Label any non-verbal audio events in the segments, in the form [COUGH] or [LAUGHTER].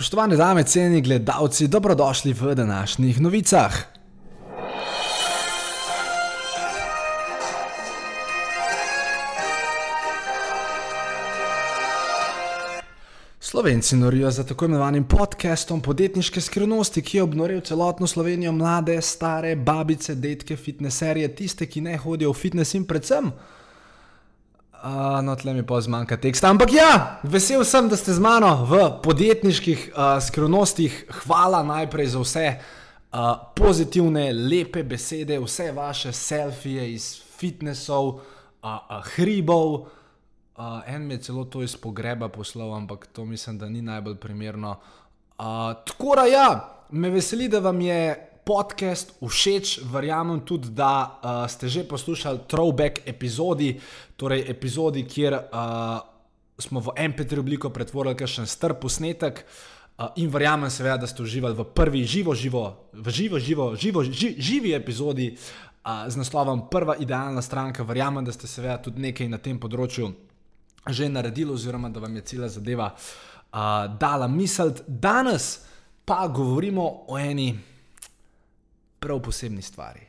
Spoštovane dame, cenjeni gledalci, dobrodošli v današnjih novicah. Slovenci norijo za tako imenovanim podcastom podjetniške skrivnosti, ki je obnoril celotno Slovenijo, mlade, stare, babice, detke, fitneserje, tiste, ki ne hodijo v fitness in predvsem. Uh, no, tle mi pa zmanjka teksta. Ampak ja, vesel sem, da ste z mano v podjetniških uh, skrivnostih. Hvala najprej za vse uh, pozitivne, lepe besede, vse vaše selfije iz fitnessov, uh, uh, hribov. Uh, en mi je celo to iz pogreba poslal, ampak to mislim, da ni najbolj primerno. Uh, tako da ja, me veseli, da vam je podcast všeč, verjamem tudi, da uh, ste že poslušali throwback epizodi, torej epizodi, kjer uh, smo v MP3 obliko pretvorili kakšen strp posnetek. Uh, in verjamem, seveda, da ste uživali v prvi živo, živo, v živo, živo, živo ži, živi epizodi uh, z naslovom Prva idealna stranka. Verjamem, da ste seveda tudi nekaj na tem področju že naredili, oziroma da vam je cela zadeva uh, dala misel. Danes pa govorimo o eni prav posebni stvari.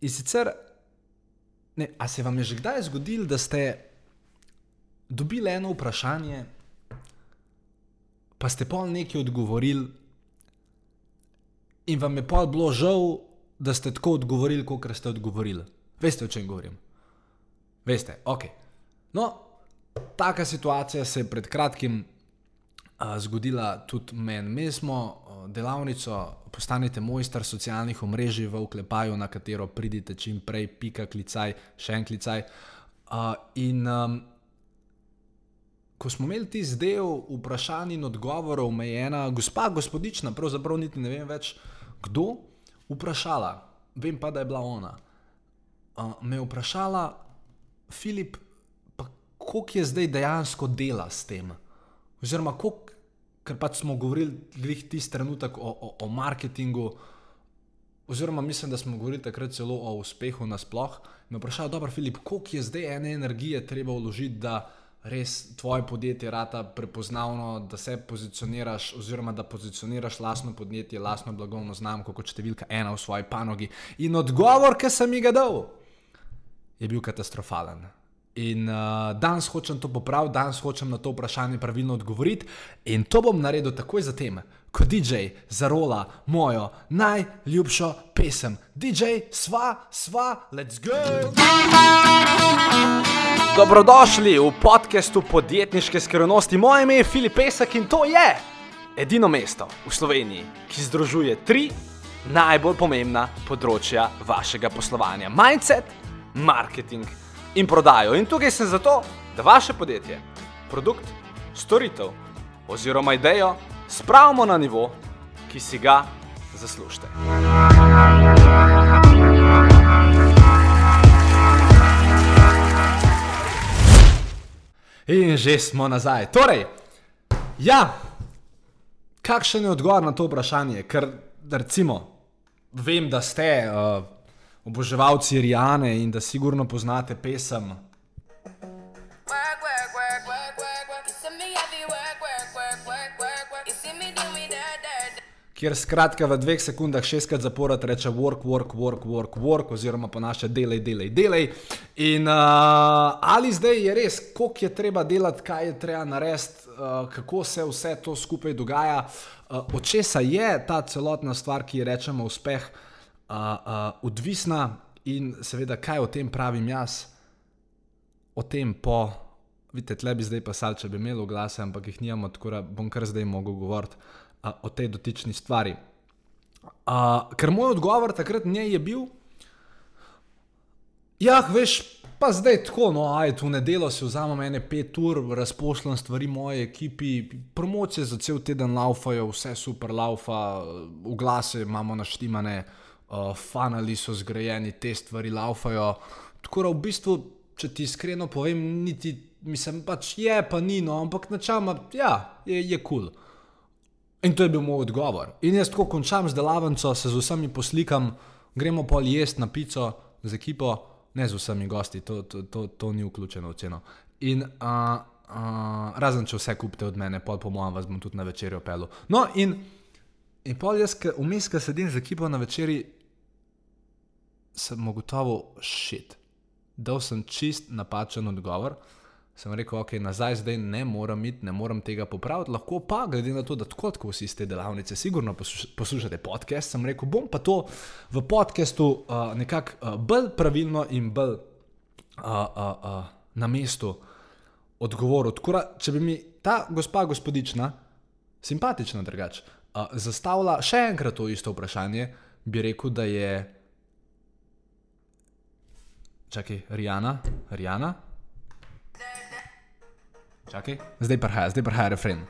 In sicer, ne, a se vam je že kdaj zgodilo, da ste dobili eno vprašanje, pa ste pol nekaj odgovorili, in vam je pol bilo žal, da ste tako odgovorili, kot ste odgovorili. Veste, o čem govorim? Veste, ok. No, taka situacija se je pred kratkim zgodila tudi meni. Mi smo delavnico postanite mojster socialnih omrežij v oklepaju, na katero pridite čim prej, pika klicaj, še en klicaj. Uh, in um, ko smo imeli ti zdaj vprašanj in odgovorov, me je ena gospa, gospodična, pravzaprav niti ne vem več kdo, vprašala, vem pa, da je bila ona. Uh, me je vprašala, Filip, pa koliko je zdaj dejansko dela s tem? Oziroma, koliko ker pač smo govorili glih tisti trenutek o, o, o marketingu, oziroma mislim, da smo govorili takrat celo o uspehu nasploh. Me vprašajo, dobro, Filip, koliko je zdaj ene energije treba vložiti, da res tvoje podjetje rata prepoznavno, da se pozicioniraš, oziroma da pozicioniraš lastno podjetje, lastno blagovno znamko kot številka ena v svoji panogi. In odgovor, ki sem jih dal, je bil katastrofalen. In uh, danes hočem to popraviti, danes hočem na to vprašanje pravilno odgovoriti. In to bom naredil takoj zatem, ko DJ zarola mojo najljubšo pesem. DJ, sva, sva, let's go! Dobrodošli v podkastu podjetniške skrivnosti. Moje ime je Filip Pesek in to je edino mesto v Sloveniji, ki združuje tri najbolj pomembna področja vašega poslovanja: mindset, marketing in prodajo. In tukaj sem zato, da vaše podjetje, produkt, storitev oziroma idejo spravimo na nivo, ki si ga zaslužite. In že smo nazaj. Torej, ja, kakšen je odgovor na to vprašanje? Ker, recimo, vem, da ste uh, oboževalci Rijane in da sigurno poznate pesem. Ker skratka v dveh sekundah šestkrat zapored reče work, work, work, work, work, oziroma po naše delaj, delaj, delaj. In uh, ali zdaj je res, koliko je treba delati, kaj je treba narediti, uh, kako se vse to skupaj dogaja, uh, od česa je ta celotna stvar, ki jo rečemo uspeh, uh, uh, uh, odvisna in seveda, kaj o tem pravim jaz, o tem po. Vidite, tle bi zdaj pisal, če bi imel glase, ampak jih nimamo, tako da bom kar zdaj mogel govoriti uh, o tej dotični stvari. Uh, ker moj odgovor takrat njej je bil, ja, veš, pa zdaj tako, no, aj tu nedelo si vzamem ene pet ur, razpošljam stvari moje ekipi, promocije za cel teden laufajo, vse super laufa, v glase imamo naštimane. Uh, uh, fanali so zgrajeni, te stvari laufajo. Tako da v bistvu, če ti iskreno povem, niti mislim, pač je, pa ni, no, ampak načeloma, ja, je kul. Cool. In to je bil moj odgovor. In jaz tako končam z delavnico, se z vsemi poslikam, gremo pol jesti na pico z ekipo, ne z vsemi gosti, to, to, to, to ni vključeno v ceno. In uh, uh, razen če vse kupite od mene, pol po mojem vas bom tudi na večerjo pelil. No, in, in pol jaz, vmes, ki sedim z ekipo na večerji, sem gotovo šit. Dal sem čist napačen odgovor. Sem rekel, ok, nazaj zdaj ne morem iti, ne morem tega popraviti, lahko pa, glede na to, da tako kot vsi iz te delavnice, sigurno poslušate podcast, sem rekel, bom pa to v podkastu uh, nekako uh, bolj pravilno in bolj uh, uh, uh, na mestu odgovoril. Tako da, če bi mi ta gospa gospodična, simpatična drugače, zastavila še enkrat to isto vprašanje, bi rekel, da je. Čakaj, Rijana, Rijana. Čakaj, zdaj prihaja, zdaj prihaja refren.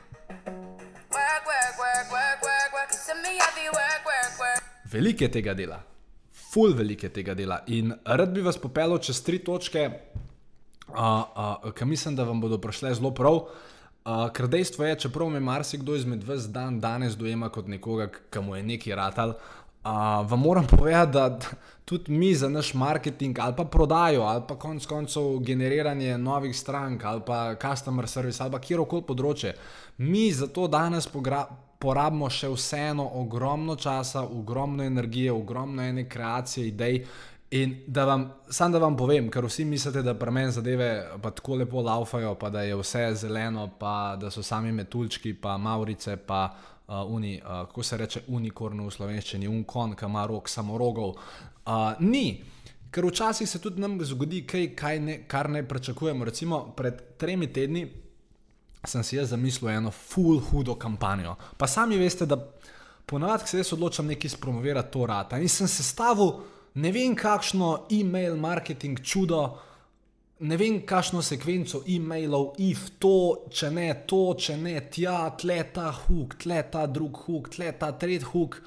Veliko je tega dela, full veliko je tega dela. In rad bi vas popeljal čez tri točke, uh, uh, ki mislim, da vam bodo prišle zelo prav. Uh, ker dejstvo je, čeprav me marsikdo izmed vas dan danes dojema kot nekoga, ki mu je neki ratal, Uh, vam moram povedati, da tudi mi za naš marketing ali pa prodajo, ali pa konec koncev generiranje novih strank, ali pa customer service, ali pa kjerkoli področje, mi za to danes porabimo še vseeno ogromno časa, ogromno energije, ogromno ene kreacije, idej. In da vam, sam da vam povem, ker vsi mislite, da pri meni zadeve pa tako lepo laufajo, pa da je vse zeleno, pa da so sami metulčki, pa maurice, pa uh, uni, uh, kako se reče, unikorn v slovenščini, unkon, ki ima rok samorogov. Uh, ni, ker včasih se tudi nam zgodi kaj, ne, kar ne pričakujemo. Recimo pred tremi tedni sem si jaz zamislil eno full hudo kampanjo. Pa sami veste, da ponavadi se jaz odločam nekaj spromovirati to rata. In sem sestavil ne vem kakšno e-mail marketing čudo ne vem, kakšno sekvenco e-mailov, if to, če ne to, če ne tja, tle ta huk, tle ta drug huk, tle ta tretji huk.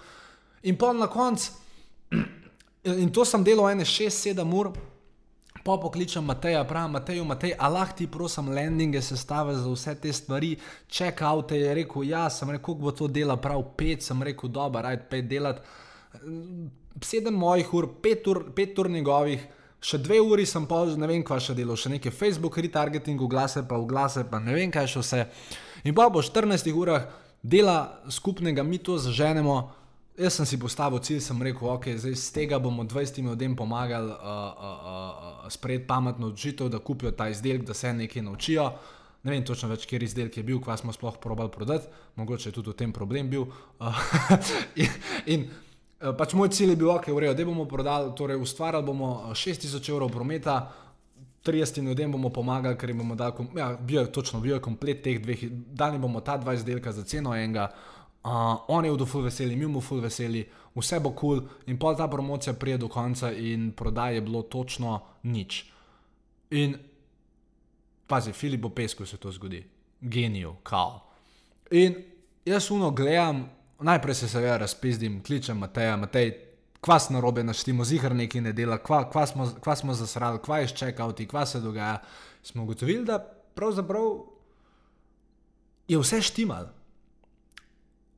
In pa na koncu, [CLEARS THROAT] in to sem delal ene 6-7 ur, pa pokličem Mateja, pravim Mateju, Matej, alah ti prosim landinge sestave za vse te stvari, check out je rekel, ja, sem rekel, kako bo to dela prav 5, sem rekel, dobro, rajd 5 delati. 7 mojih ur, 5 ur, 5 ur njegovih, še dve uri sem pa, ne vem, kva še delal, še nekaj Facebook retargeting, glase pa v glase, pa ne vem, kaj še vse. In pa po 14 urah dela skupnega, mi to zaženemo. Jaz sem si postavil cilj, sem rekel, ok, zdaj z tega bomo 20 ljudem pomagali uh, uh, uh, sprejeti pametno odločitev, da kupijo ta izdelek, da se nekaj naučijo. Ne vem točno več, kje izdelek je bil, kva smo sploh probali prodati, mogoče je tudi v tem problem bil. Uh, [LAUGHS] in, in pač moj cilj je bil, ok, urejo, da bomo prodali, torej ustvarjali bomo 6000 eh, evrov prometa, 30 ljudem bomo pomagali, ker jim bomo dali, ja, bil je točno, bil je komplet teh dveh, dali bomo ta dva izdelka za ceno enega, uh, on je v duhu veseli, mi bomo full veseli, vse bo kul cool, in pol ta promocija prije do konca in prodaj je bilo točno nič. In pazi, Filip pesku se to zgodi, genijo, kao. In jaz uno gledam, najprej se seveda razpizdim, kličem Mateja, Matej, kva na robe naštimo, zihar neki ne dela, kva, kva, smo, kva smo zasrali, kva je čekati, kva se dogaja. Smo ugotovili, da pravzaprav je vse štimal.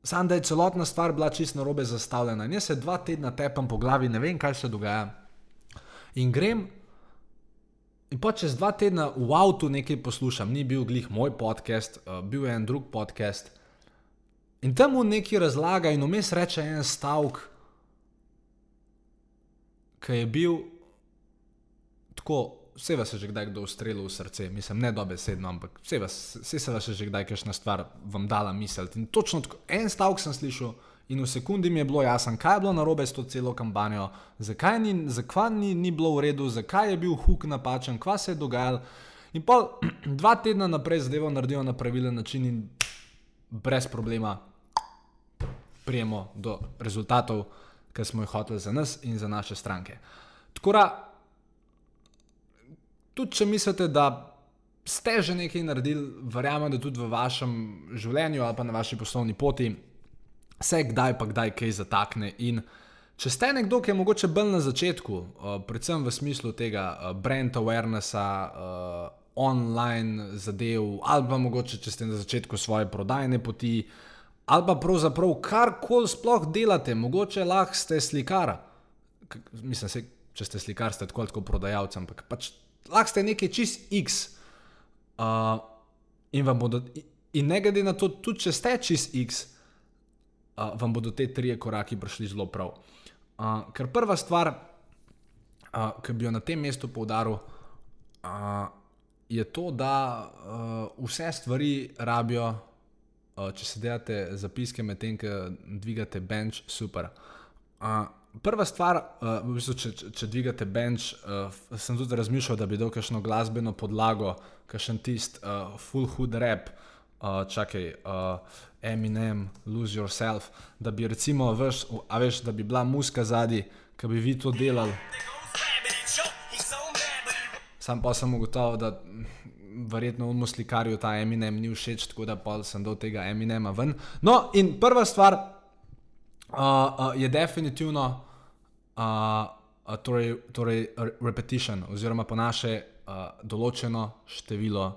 Sam da je celotna stvar bila čisto na robe zastavljena. Jaz se dva tedna tepam po glavi, ne vem, kaj se dogaja. In grem. In pa čez dva tedna v avtu nekaj poslušam, ni bil glih moj podcast, uh, bil je en drug podcast, In tam mu nekaj razlaga, in vmes reče en stavek, ki je bil tako, vse vas je že kdaj kdo ustrelil v srce, mislim, ne dobesedno, ampak vse, vas, vse se vas je že kdaj kakšna stvar vam dala misliti. In točno tako, en stavek sem slišal. In v sekundi mi je bilo jasno, kaj je bilo narobe s to celo kampanjo, zakaj ni, zakaj ni, ni bilo v redu, zakaj je bil huk napačen, kva se je dogajalo. In pa [CLEARS THROAT] dva tedna naprej zadevo naredijo na pravilen način in brez problema prijemo do rezultatov, ki smo jih hoteli za nas in za naše stranke. Tako da, tudi če mislite, da ste že nekaj naredili, verjamem, da tudi v vašem življenju ali pa na vaši poslovni poti se kdaj pa kdaj kaj zatakne. In če ste nekdo, ki je mogoče bolj na začetku, uh, predvsem v smislu tega uh, brand awarenessa, uh, online zadev, ali pa mogoče, če ste na začetku svoje prodajne poti, uh, ali pa pravzaprav karkoli sploh delate, mogoče lahko ste slikar. Mislim, se, če ste slikar, ste tako kot prodajalec, ampak pač lahko ste nekaj čist X. Uh, In, bodo, in ne glede na to, tudi če ste čez X, uh, vam bodo te tri koraki prišli zelo prav. Uh, ker prva stvar, uh, ki bi jo na tem mestu poudaril, uh, je to, da uh, vse stvari rabijo, če se delate zapiske med tem, ki dvigate bench, super. Uh, prva stvar, uh, v bistvu, če, če, dvigate bench, uh, sem tudi razmišljal, da bi dal kakšno glasbeno podlago, kakšen tist, uh, full hood rap, uh, čakaj, uh, Eminem, Lose Yourself, da bi recimo, veš, a veš, da bi bila muska zadnji, ki bi vi to delali. Sam pa sem ugotovil, da verjetno v muslikarju ta Eminem ni všeč, tako da pa sem dal tega Eminema ven. No, in prva stvar uh, uh, je definitivno uh, uh, torej, torej repetition, oziroma po naše uh, določeno število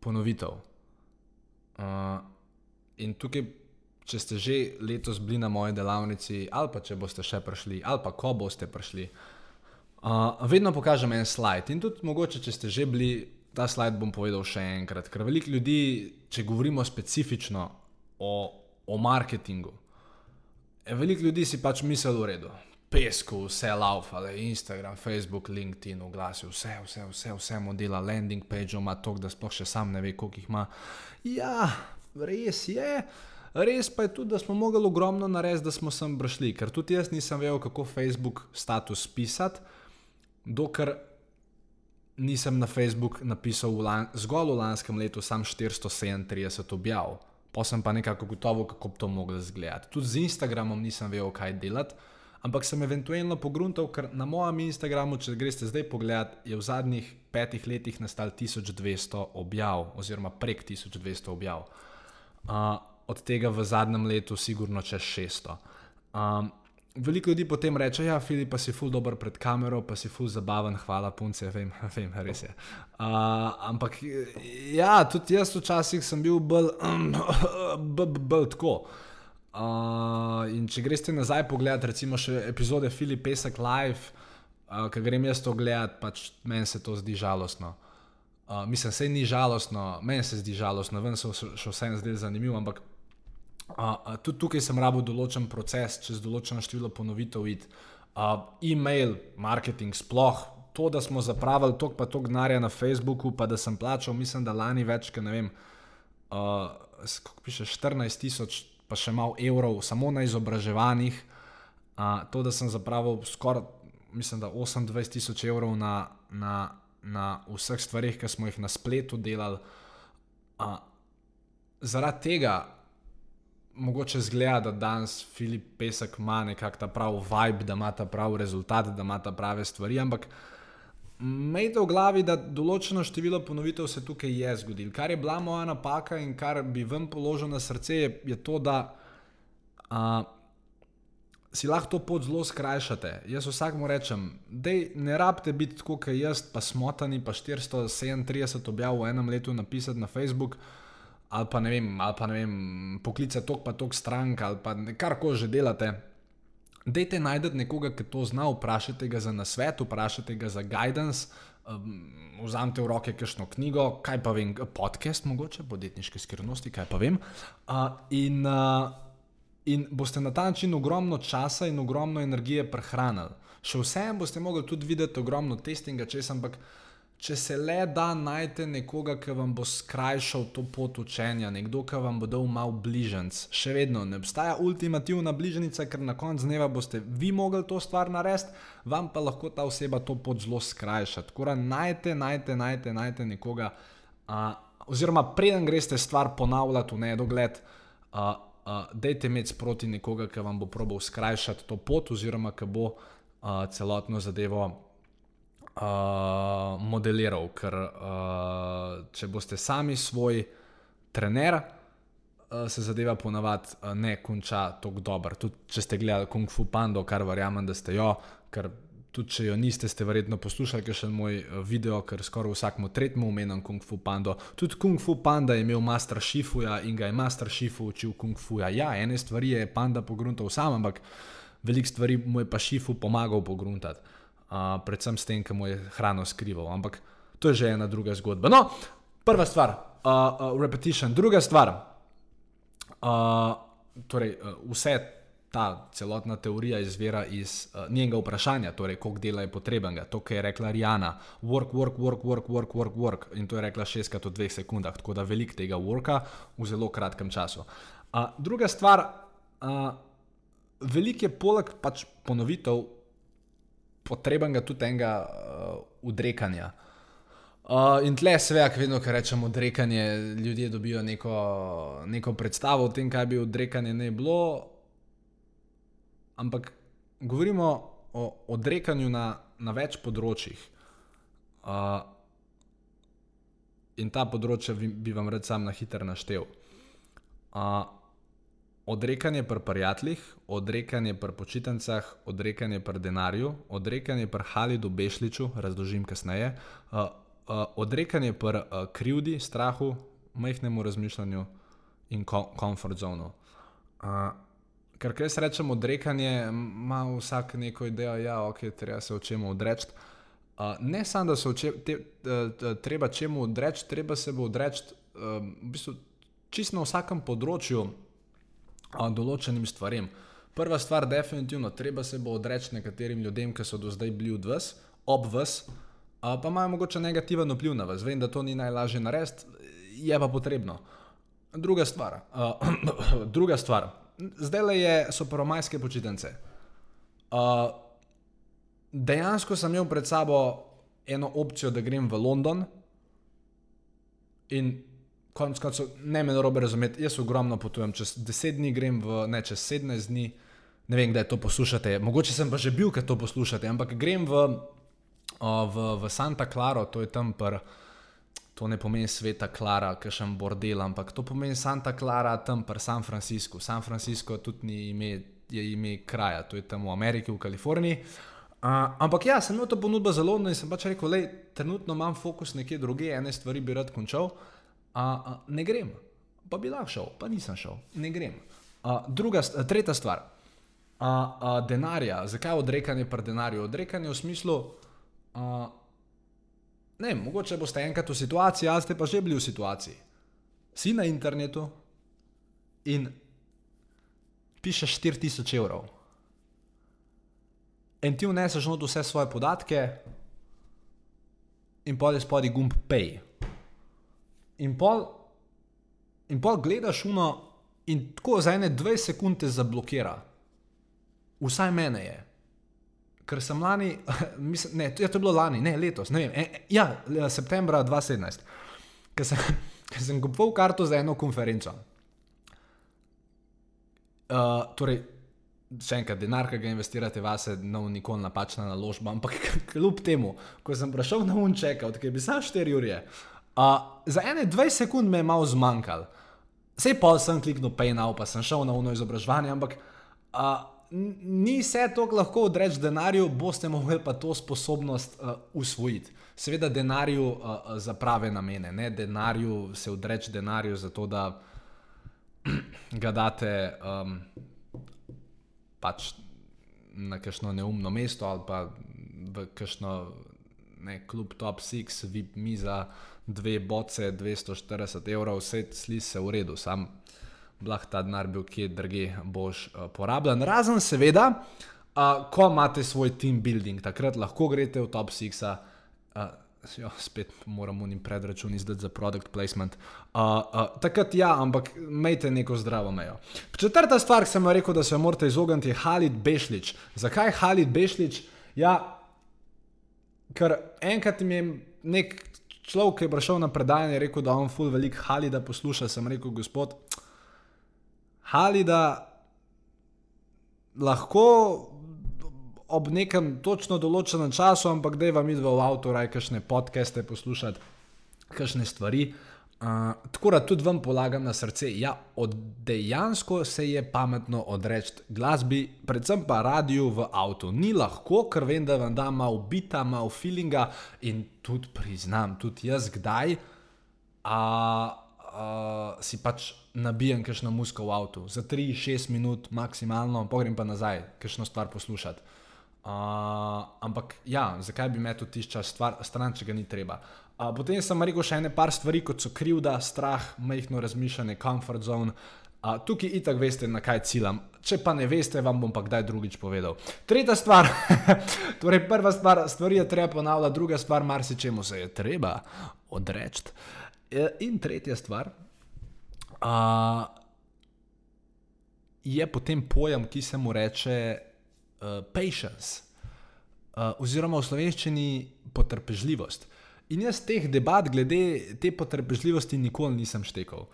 ponovitev. Uh, in tukaj, če ste že letos bili na moji delavnici, ali pa če boste še prišli, ali pa ko boste prišli, uh, vedno pokažem en slide. In tudi mogoče, če ste že bili ta slide bom povedal še enkrat, ker veliko ljudi, če govorimo specifično o, o marketingu, veliko ljudi si pač misli v redu. Pesku, vse lauf, ali Instagram, Facebook, LinkedIn, oglasi, vse, vse, vse, vse modela, landing page, ima to, da sploh še sam ne ve, koliko jih ima. Ja, res je. Res pa je tudi, da smo mogli ogromno narediti, da smo sem prišli, ker tudi jaz nisem vedel, kako Facebook status pisati, dokler nisem na Facebook napisal v lan, zgolj v lanskem letu sam 437 objav, pa sem pa nekako gotovo, kako bi to moglo izgledati. Tudi z Instagramom nisem vedel, kaj delati, ampak sem eventualno pogruntal, ker na mojem Instagramu, če greste zdaj pogledat, je v zadnjih petih letih nastal 1200 objav, oziroma prek 1200 objav. Uh, od tega v zadnjem letu, sigurno čez 600. Um, veliko ljudi potem reče, ja, Filip, pa si ful dobr pred kamero, pa si ful zabaven, hvala punce, vem, [LAUGHS] vem res je. Uh, ampak ja, tudi jaz včasih sem bil bolj, [CLEARS THROAT] bolj, bolj tako. Uh, in če greste nazaj pogledat, recimo še epizode Filip Pesek Live, uh, ki grem jaz to gledat, pač meni se to zdi žalostno. Uh, mislim, se ni žalostno, meni se zdi žalostno, vem, so še vsem zdaj zanimivo, ampak Uh, tudi tukaj sem rabo določen proces, čez določeno število ponovitev. Uh, e-mail, marketing, sploh to, da smo zapravili tok pa tok denarja na Facebooku, pa da sem plačal, mislim, da lani več, ne vem, uh, kako piše, 14 tisoč, pa še malo evrov, samo na izobraževanjih. Uh, to, da sem zapravil skoraj, mislim, da 28 tisoč evrov na, na, na vseh stvarih, ki smo jih na spletu delali. Uh, zaradi tega mogoče zgleda, da danes Filip Pesek ima nekakšen ta pravi vibe, da ima ta pravi rezultat, da ima ta prave stvari. Ampak imejte v glavi, da določeno število ponovitev se tukaj je zgodilo. Kar je bila moja napaka in kar bi vam položil na srce, je, je to, da a, si lahko to pot zelo skrajšate. Jaz vsakmu rečem, da ne rabite biti tako, kot jaz, pa smotani, pa 437 objav v enem letu napisati na Facebook ali pa ne vem, ali pa ne vem, poklica tok pa tok strank ali pa kar koli že delate. Dajte najti nekoga, ki to zna, vprašajte ga za nasvet, vprašajte ga za guidance, um, vzamete v roke kakšno knjigo, kaj pa vem, podcast mogoče, podjetniške skrivnosti, kaj pa vem. Uh, in, uh, in boste na ta način ogromno časa in ogromno energije prehranili. Še vsem boste mogli tudi videti ogromno testinga, če sem ampak če se le da najti nekoga, ki vam bo skrajšal to pot učenja, nekdo, ki vam bo dal malo bližnjic. Še vedno ne obstaja ultimativna bližnjica, ker na koncu dneva boste vi mogli to stvar narediti, vam pa lahko ta oseba to pot zelo skrajša. Tako da najte, najte, najte, najte nekoga, uh, oziroma preden greste stvar ponavljati v nedogled. Uh, Uh, dejte imeti sproti nekoga, ki vam bo probal skrajšati to pot, oziroma ki bo uh, celotno zadevo uh, modeliral, ker uh, če boste sami svoj trener, uh, se zadeva ponavadi uh, ne konča tako dobro. Tudi če ste gledali Kung Fu Panda, kar verjamem, da ste jo, ker tudi če jo niste, ste verjetno poslušali, še moj video, ker skoraj vsakmu tretjemu omenjam Kung Fu Panda. Tudi Kung Fu Panda je imel Master Shifuja in ga je Master Shifu učil Kung Fuja. Ja, ene stvari je Panda pogruntal sam, ampak veliko stvari mu je pa Shifu pomagal pogruntati predvsem s tem, ki mu je hrano skrival. Ampak to je že ena druga zgodba. No, prva stvar, uh, uh, repetition. Druga stvar, uh, torej, uh, vse ta celotna teorija izvira iz uh, njenega vprašanja, torej, koliko dela je potrebnega. To, kar je rekla Rijana, work, work, work, work, work, work, work. In to je rekla šestkrat v dveh sekundah, tako da velik tega worka v zelo kratkem času. Uh, druga stvar, uh, velik je poleg pač ponovitev potrebnega tudi enega uh, odrekanja. Uh, in tle, seveda, vedno, ko rečemo odrekanje, ljudje dobijo neko, neko predstavo o tem, kaj bi odrekanje ne bilo. Ampak govorimo o odrekanju na, na več področjih. Uh, in ta področja bi, bi vam rad sam na hitro naštel. Uh, odrekanje pri prijateljih, odrekanje pri počitnicah, odrekanje pri denarju, odrekanje pri Halidu Bešliču, razložim kasneje, uh, uh, odrekanje pri uh, krivdi, strahu, majhnemu razmišljanju in komfort zonu. Uh, ker kaj se rečemo, odrekanje, ima vsak neko idejo, da ja, okay, treba se o čem odreči. Uh, ne samo, da se če, te, uh, treba čemu odreči, treba se bo odreči uh, v bistvu, čisto na vsakem področju določenim stvarem. Prva stvar, definitivno, treba se bo odreči nekaterim ljudem, ki so do zdaj bili v vas, ob vas, uh, pa imajo mogoče negativen vpliv na vas. Vem, da to ni najlažje narediti, je pa potrebno. Druga stvar. Uh, [CLEARS THROAT] druga stvar zdaj le je, so prvomajske počitnice. Dejansko sem imel pred sabo eno opcijo, da grem v London in konec koncev, ne me narobe razumeti, jaz ogromno potujem, čez 10 dni grem v, ne čez 17 dni, ne vem, kdaj to poslušate, mogoče sem pa že bil, ker to poslušate, ampak grem v, uh, v, v Santa Clara, to je tam prvo to ne pomeni sveta Klara, ki še en bordel, ampak to pomeni Santa Clara tam pri San Franciscu. San Francisco tudi ni ime, je ime kraja, to je tam v Ameriki, v Kaliforniji. Uh, ampak ja, sem imel to ponudbo zelo no in sem pač rekel, da trenutno imam fokus nekje druge, ene stvari bi rad končal, uh, uh, ne grem. Pa bi lahko šel, pa nisem šel, ne grem. Uh, druga, tretja stvar, uh, uh, denarja. Zakaj odrekanje pri denarju? Odrekanje v smislu, uh, ne, mogoče boste enkrat v situaciji, ali ste pa že bili v situaciji. Si na internetu in pišeš 4000 evrov. In ti vneseš not vse svoje podatke, in pol je spodaj gumb Pay. In pol, in pol gledaš uno, in tako za ene dve sekunde zablokira. Vsaj mene je ker sem lani, [LAUGHS] mislim, ne, to, ja, to je bilo lani, ne letos, ne vem, e, ja, septembra 2017, ker sem, [LAUGHS] ker sem kupoval karto za eno konferenco. Uh, torej, še enkrat, denar, ki ga investirate vase, no, nikoli napačna naložba, ampak [LAUGHS] kljub temu, ko sem prišel na unček, odkaj bi sam 4 ure, uh, za ene 20 sekund me je malo zmanjkalo. Sej pa sem kliknil Pay Now, pa sem šel na uno izobraževanje, ampak uh, ni vse to lahko odreči denarju, boste mogli pa to sposobnost uh, usvojiti. Seveda denarju uh, za prave namene, ne denarju se odreči denarju zato, da [CLEARS THROAT] ga date um, pač na kakšno neumno mesto ali pa v kakšno ne, klub top 6, vip miza, dve boce, 240 evrov, vse sli se v redu, sam blah ta denar bil kje drugje boš uh, porabljen. Razen seveda, uh, ko imate svoj team building, takrat lahko greste v top 6. Uh, Jo, spet moramo jim predračun izdati za product placement. Uh, uh, takrat ja, ampak imejte neko zdravo mejo. Četrta stvar, ki sem vam rekel, da se morate izogniti, je Halid Bešlič. Zakaj Halid Bešlič? Ja, ker enkrat mi je nek človek, ki je prišel na predajanje, rekel, da on ful velik Halida posluša. Sem rekel, gospod, Halida lahko ob nekem točno določenem času, ampak da je vam idva v avtu, raj kakšne podcaste poslušati, kakšne stvari. Uh, tako da tudi vam polagam na srce, ja, dejansko se je pametno odreči glasbi, predvsem pa radiju v avtu. Ni lahko, ker vem, da vam da malo bita, malo feelinga in tudi priznam, tudi jaz kdaj. Uh, uh, si pač nabijem kakšno musko v avtu, za 3-6 minut maksimalno, pogrem pa nazaj, kakšno stvar poslušati. Uh, ampak ja, zakaj bi me to tišča stran, če ga ni treba? Uh, potem sem rekel še ene par stvari, kot so krivda, strah, majhno razmišljanje, comfort zone. Uh, tukaj itak veste, na kaj ciljam. Če pa ne veste, vam bom pa kdaj drugič povedal. Tretja stvar, [LAUGHS] torej prva stvar, stvari je treba ponavljati, druga stvar, marsičemu se je treba odreči. E, in tretja stvar uh, je potem pojem, ki se mu reče uh, patience, uh, oziroma v slovenščini potrpežljivost. In jaz teh debat glede te potrpežljivosti nikoli nisem štekal.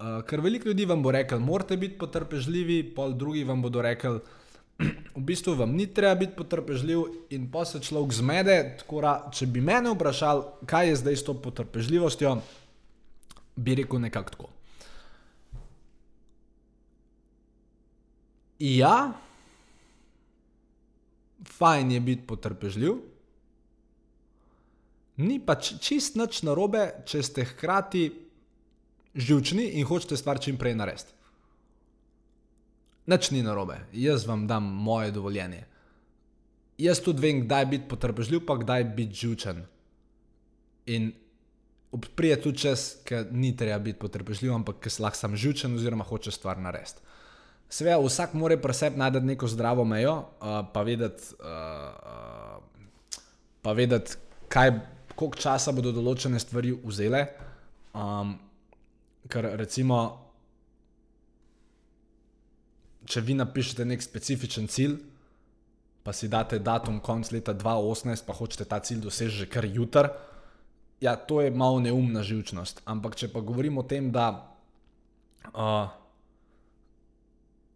Uh, ker veliko ljudi vam bo rekel, morate biti potrpežljivi, pol drugi vam bodo rekel, [CLEARS THROAT] v bistvu vam ni treba biti potrpežljiv, in pa se človek zmede. Da, če bi mene vprašal, kaj je zdaj s to potrpežljivostjo, bi rekel nekako tako. Ja, fajn je biti potrpežljiv. Ni pa čist nič narobe, če ste hkrati živčni in hočete stvar čim prej narediti. Nič ni narobe, jaz vam dam moje dovoljenje. Jaz tudi vem, kdaj biti potrpežljiv, pa kdaj biti živčen. In prije tudi čas, ker ni treba biti potrpežljiv, ampak ker lahko sem živčen oziroma hoče stvar narediti. Seveda, vsak mora pri sebi najti neko zdravo mejo, uh, pa vedeti, uh, uh, pa vedeti kaj koliko časa bodo določene stvari vzele. Um, ker recimo, če vi napišete nek specifičen cilj, pa si date datum konc leta 2018, pa hočete ta cilj doseči že kar jutr, ja, to je malo neumna živčnost. Ampak če pa govorimo o tem, da uh,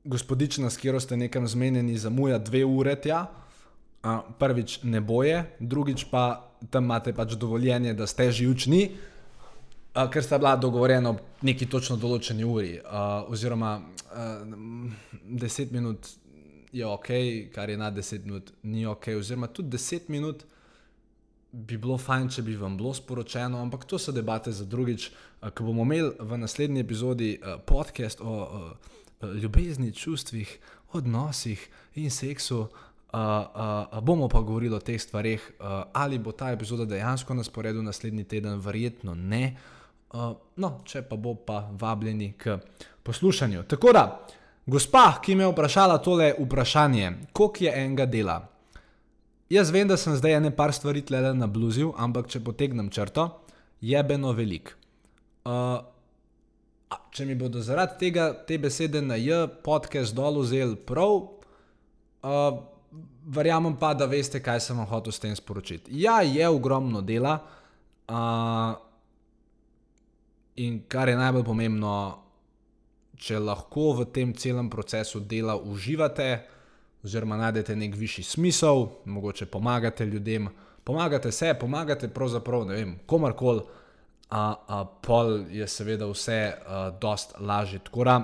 gospodična, s katero ste nekam zmenjeni, zamuja dve ure tja, uh, prvič ne boje, drugič pa tam imate pač dovoljenje, da ste že učni, uh, ker sta bila dogovorjena v neki točno določeni uri. Uh, oziroma, uh, 10 minut je ok, kar je na 10 minut, ni ok. Oziroma, tudi 10 minut bi bilo fajn, če bi vam bilo sporočeno, ampak to so debate za drugič, ko bomo imeli v naslednji epizodi podcast o uh, ljubezni, čustvih, odnosih in seksu. Bomo pa govorili o teh stvarih, uh, ali bo ta epizoda dejansko na sporedu naslednji teden, verjetno ne. Uh, no, če pa bo, pa vabljeni k poslušanju. Tako da, gospa, ki me je vprašala tole vprašanje, koliko je enega dela. Jaz vem, da sem zdaj ene par stvari tle na bluzil, ampak če potegnem črto, je beno velik. Uh, če mi bodo zaradi tega te besede na J, podcast dol vzel prav. Uh, verjamem pa, da veste, kaj sem vam hotel s tem sporočiti. Ja, je ogromno dela. Uh, in kar je najbolj pomembno, če lahko v tem celem procesu dela uživate, oziroma najdete nek višji smisel, mogoče pomagate ljudem, pomagate se, pomagate pravzaprav, ne vem, komarkoli, a, a pol je seveda vse a, dost lažje. Tako da,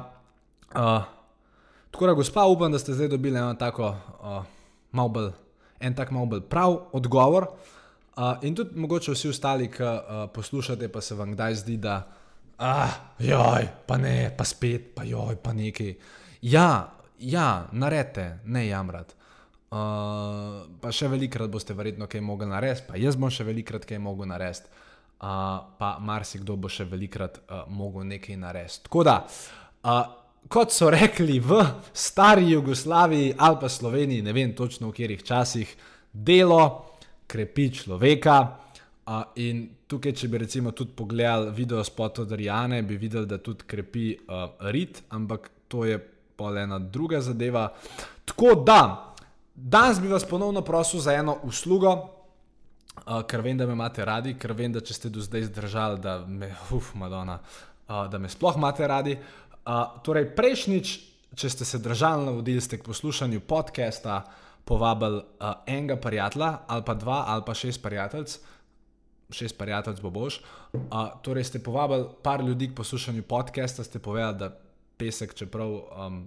tako da, gospa, upam, da ste zdaj dobili eno tako. A, bolj, en tak malo bolj prav odgovor. Uh, in tudi mogoče vsi ostali, ki uh, poslušate, pa se vam kdaj zdi, da ah, joj, pa ne, pa spet, pa joj, pa nekaj. Ja, ja naredite, ne jamrati. Uh, pa še velikrat boste verjetno kaj mogli narediti, pa jaz bom še velikrat kaj mogel narediti, uh, pa marsikdo bo še velikrat uh, mogel nekaj narediti. Tako da, uh, kot so rekli v stari Jugoslaviji ali pa Sloveniji, ne vem točno v katerih časih, delo krepi človeka. Uh, in tukaj, če bi recimo tudi pogledali video spot od Rijane, bi videli, da tudi krepi uh, rit, ampak to je pa ena druga zadeva. Tako da, danes bi vas ponovno prosil za eno uslugo, uh, ker vem, da me imate radi, ker vem, da če ste do zdaj zdržali, da me, uf, Madonna, uh, da me sploh imate radi. Torej, prejšnjič, če ste se držali na vodil, ste k poslušanju podcasta povabili uh, enega prijatelja, ali pa dva, ali pa šest prijateljev, šest prijateljev bo boš. Uh, torej, ste povabili par ljudi k poslušanju podcasta, ste povedali, da pesek, čeprav um,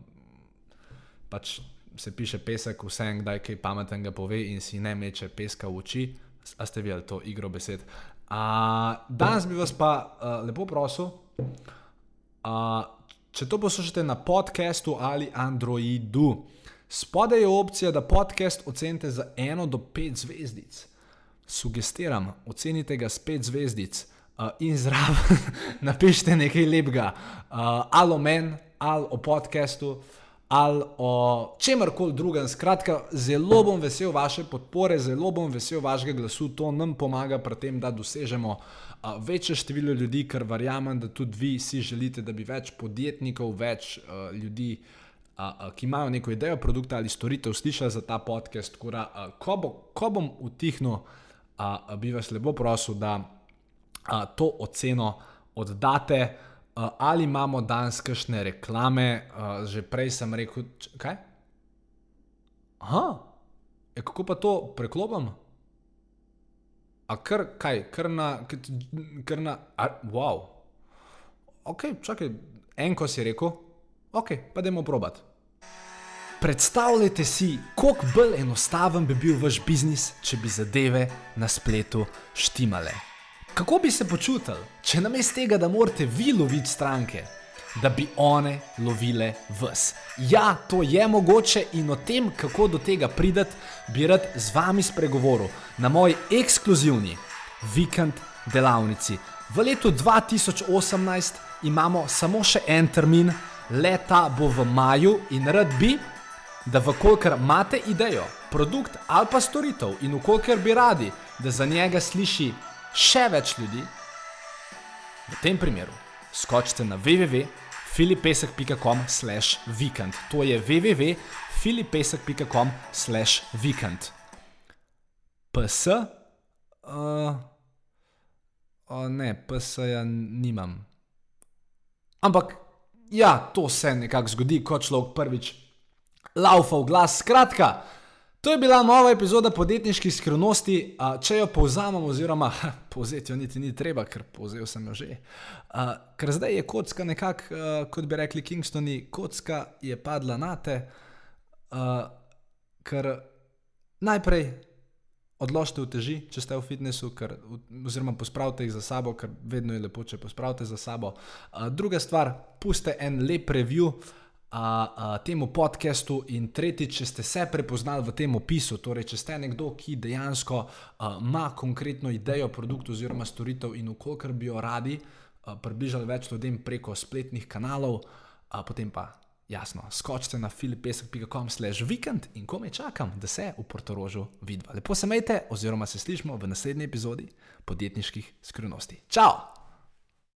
pač se piše pesek, vse en kdaj kaj pametnega pove in si ne meče peska v oči. A ste videli to igro besed? Uh, danes bi vas pa uh, lepo prosil. Uh, Če to poslušate na podkastu ali Androidu, spodaj je opcija, da podcast ocenite za eno do pet zvezdic. sugestiram, ocenite ga s pet zvezdic. Uh, in zraven [LAUGHS] napišite nekaj lepega, uh, ali o meni, ali o podkastu, ali o čemarkoli drugem. Skratka, zelo bom vesel vaše podpore, zelo bom vesel vašega glasu, to nam pomaga pri tem, da dosežemo uh, večje število ljudi, ker verjamem, da tudi vi si želite, da bi več podjetnikov, več uh, ljudi. Uh, uh, ki imajo neko idejo, produkta ali storitev, slišali za ta podcast. Kura, uh, ko, bo, ko bom utihnil, uh, bi vas lepo prosil, da uh, to oceno oddate. Uh, ali imamo danes kakšne reklame, uh, že prej sem rekel, kaj? Aha, e, kako pa to preklopim? A kar, kaj, kar na, kar na, a, wow. Ok, čakaj, en ko si rekel, ok, pa dajmo probat. Predstavljajte si, koliko bolj enostaven bi bil vaš biznis, če bi zadeve na spletu štimale. Kako bi se počutili, če namesto tega, da morate vi loviti stranke, da bi one lovile vas? Ja, to je mogoče in o tem, kako do tega prideti, bi rad z vami spregovoril na moji ekskluzivni vikend delavnici. V letu 2018 imamo samo še en termin, leta bo v maju in rad bi, da vkolikor imate idejo, produkt ali pa storitev in vkolikor bi radi, da za njega sliši še več ljudi, v tem primeru skočite na www.filipesek.com/vikend. To je www.filipesek.com/vikend. PS, uh, oh ne, PS-ja nimam. Ampak, ja, to se nekako zgodi, ko človek prvič laufa v glas. Skratka, To je bila nova epizoda podjetniških skrivnosti. Če jo povzamem, oziroma povzeti jo niti ni treba, ker povzel sem jo že. Ker zdaj je kocka nekako, kot bi rekli Kingstoni, kocka je padla na te. Ker najprej odložite v teži, če ste v fitnessu, ker, oziroma pospravite jih za sabo, ker vedno je lepo, če pospravite za sabo. Druga stvar, puste en lep review a, a, temu podkastu, in tretjič, če ste se prepoznali v tem opisu, torej če ste nekdo, ki dejansko ima konkretno idejo produktu oziroma storitev in ukolikor bi jo radi a, približali več ljudem preko spletnih kanalov, a, potem pa. Jasno, skočite na filipesek.com/slash vikend in kome čakam, da se v Portorožu vidva. Lepo se majte, oziroma se slišmo v naslednji epizodi podjetniških skrivnosti. Ciao!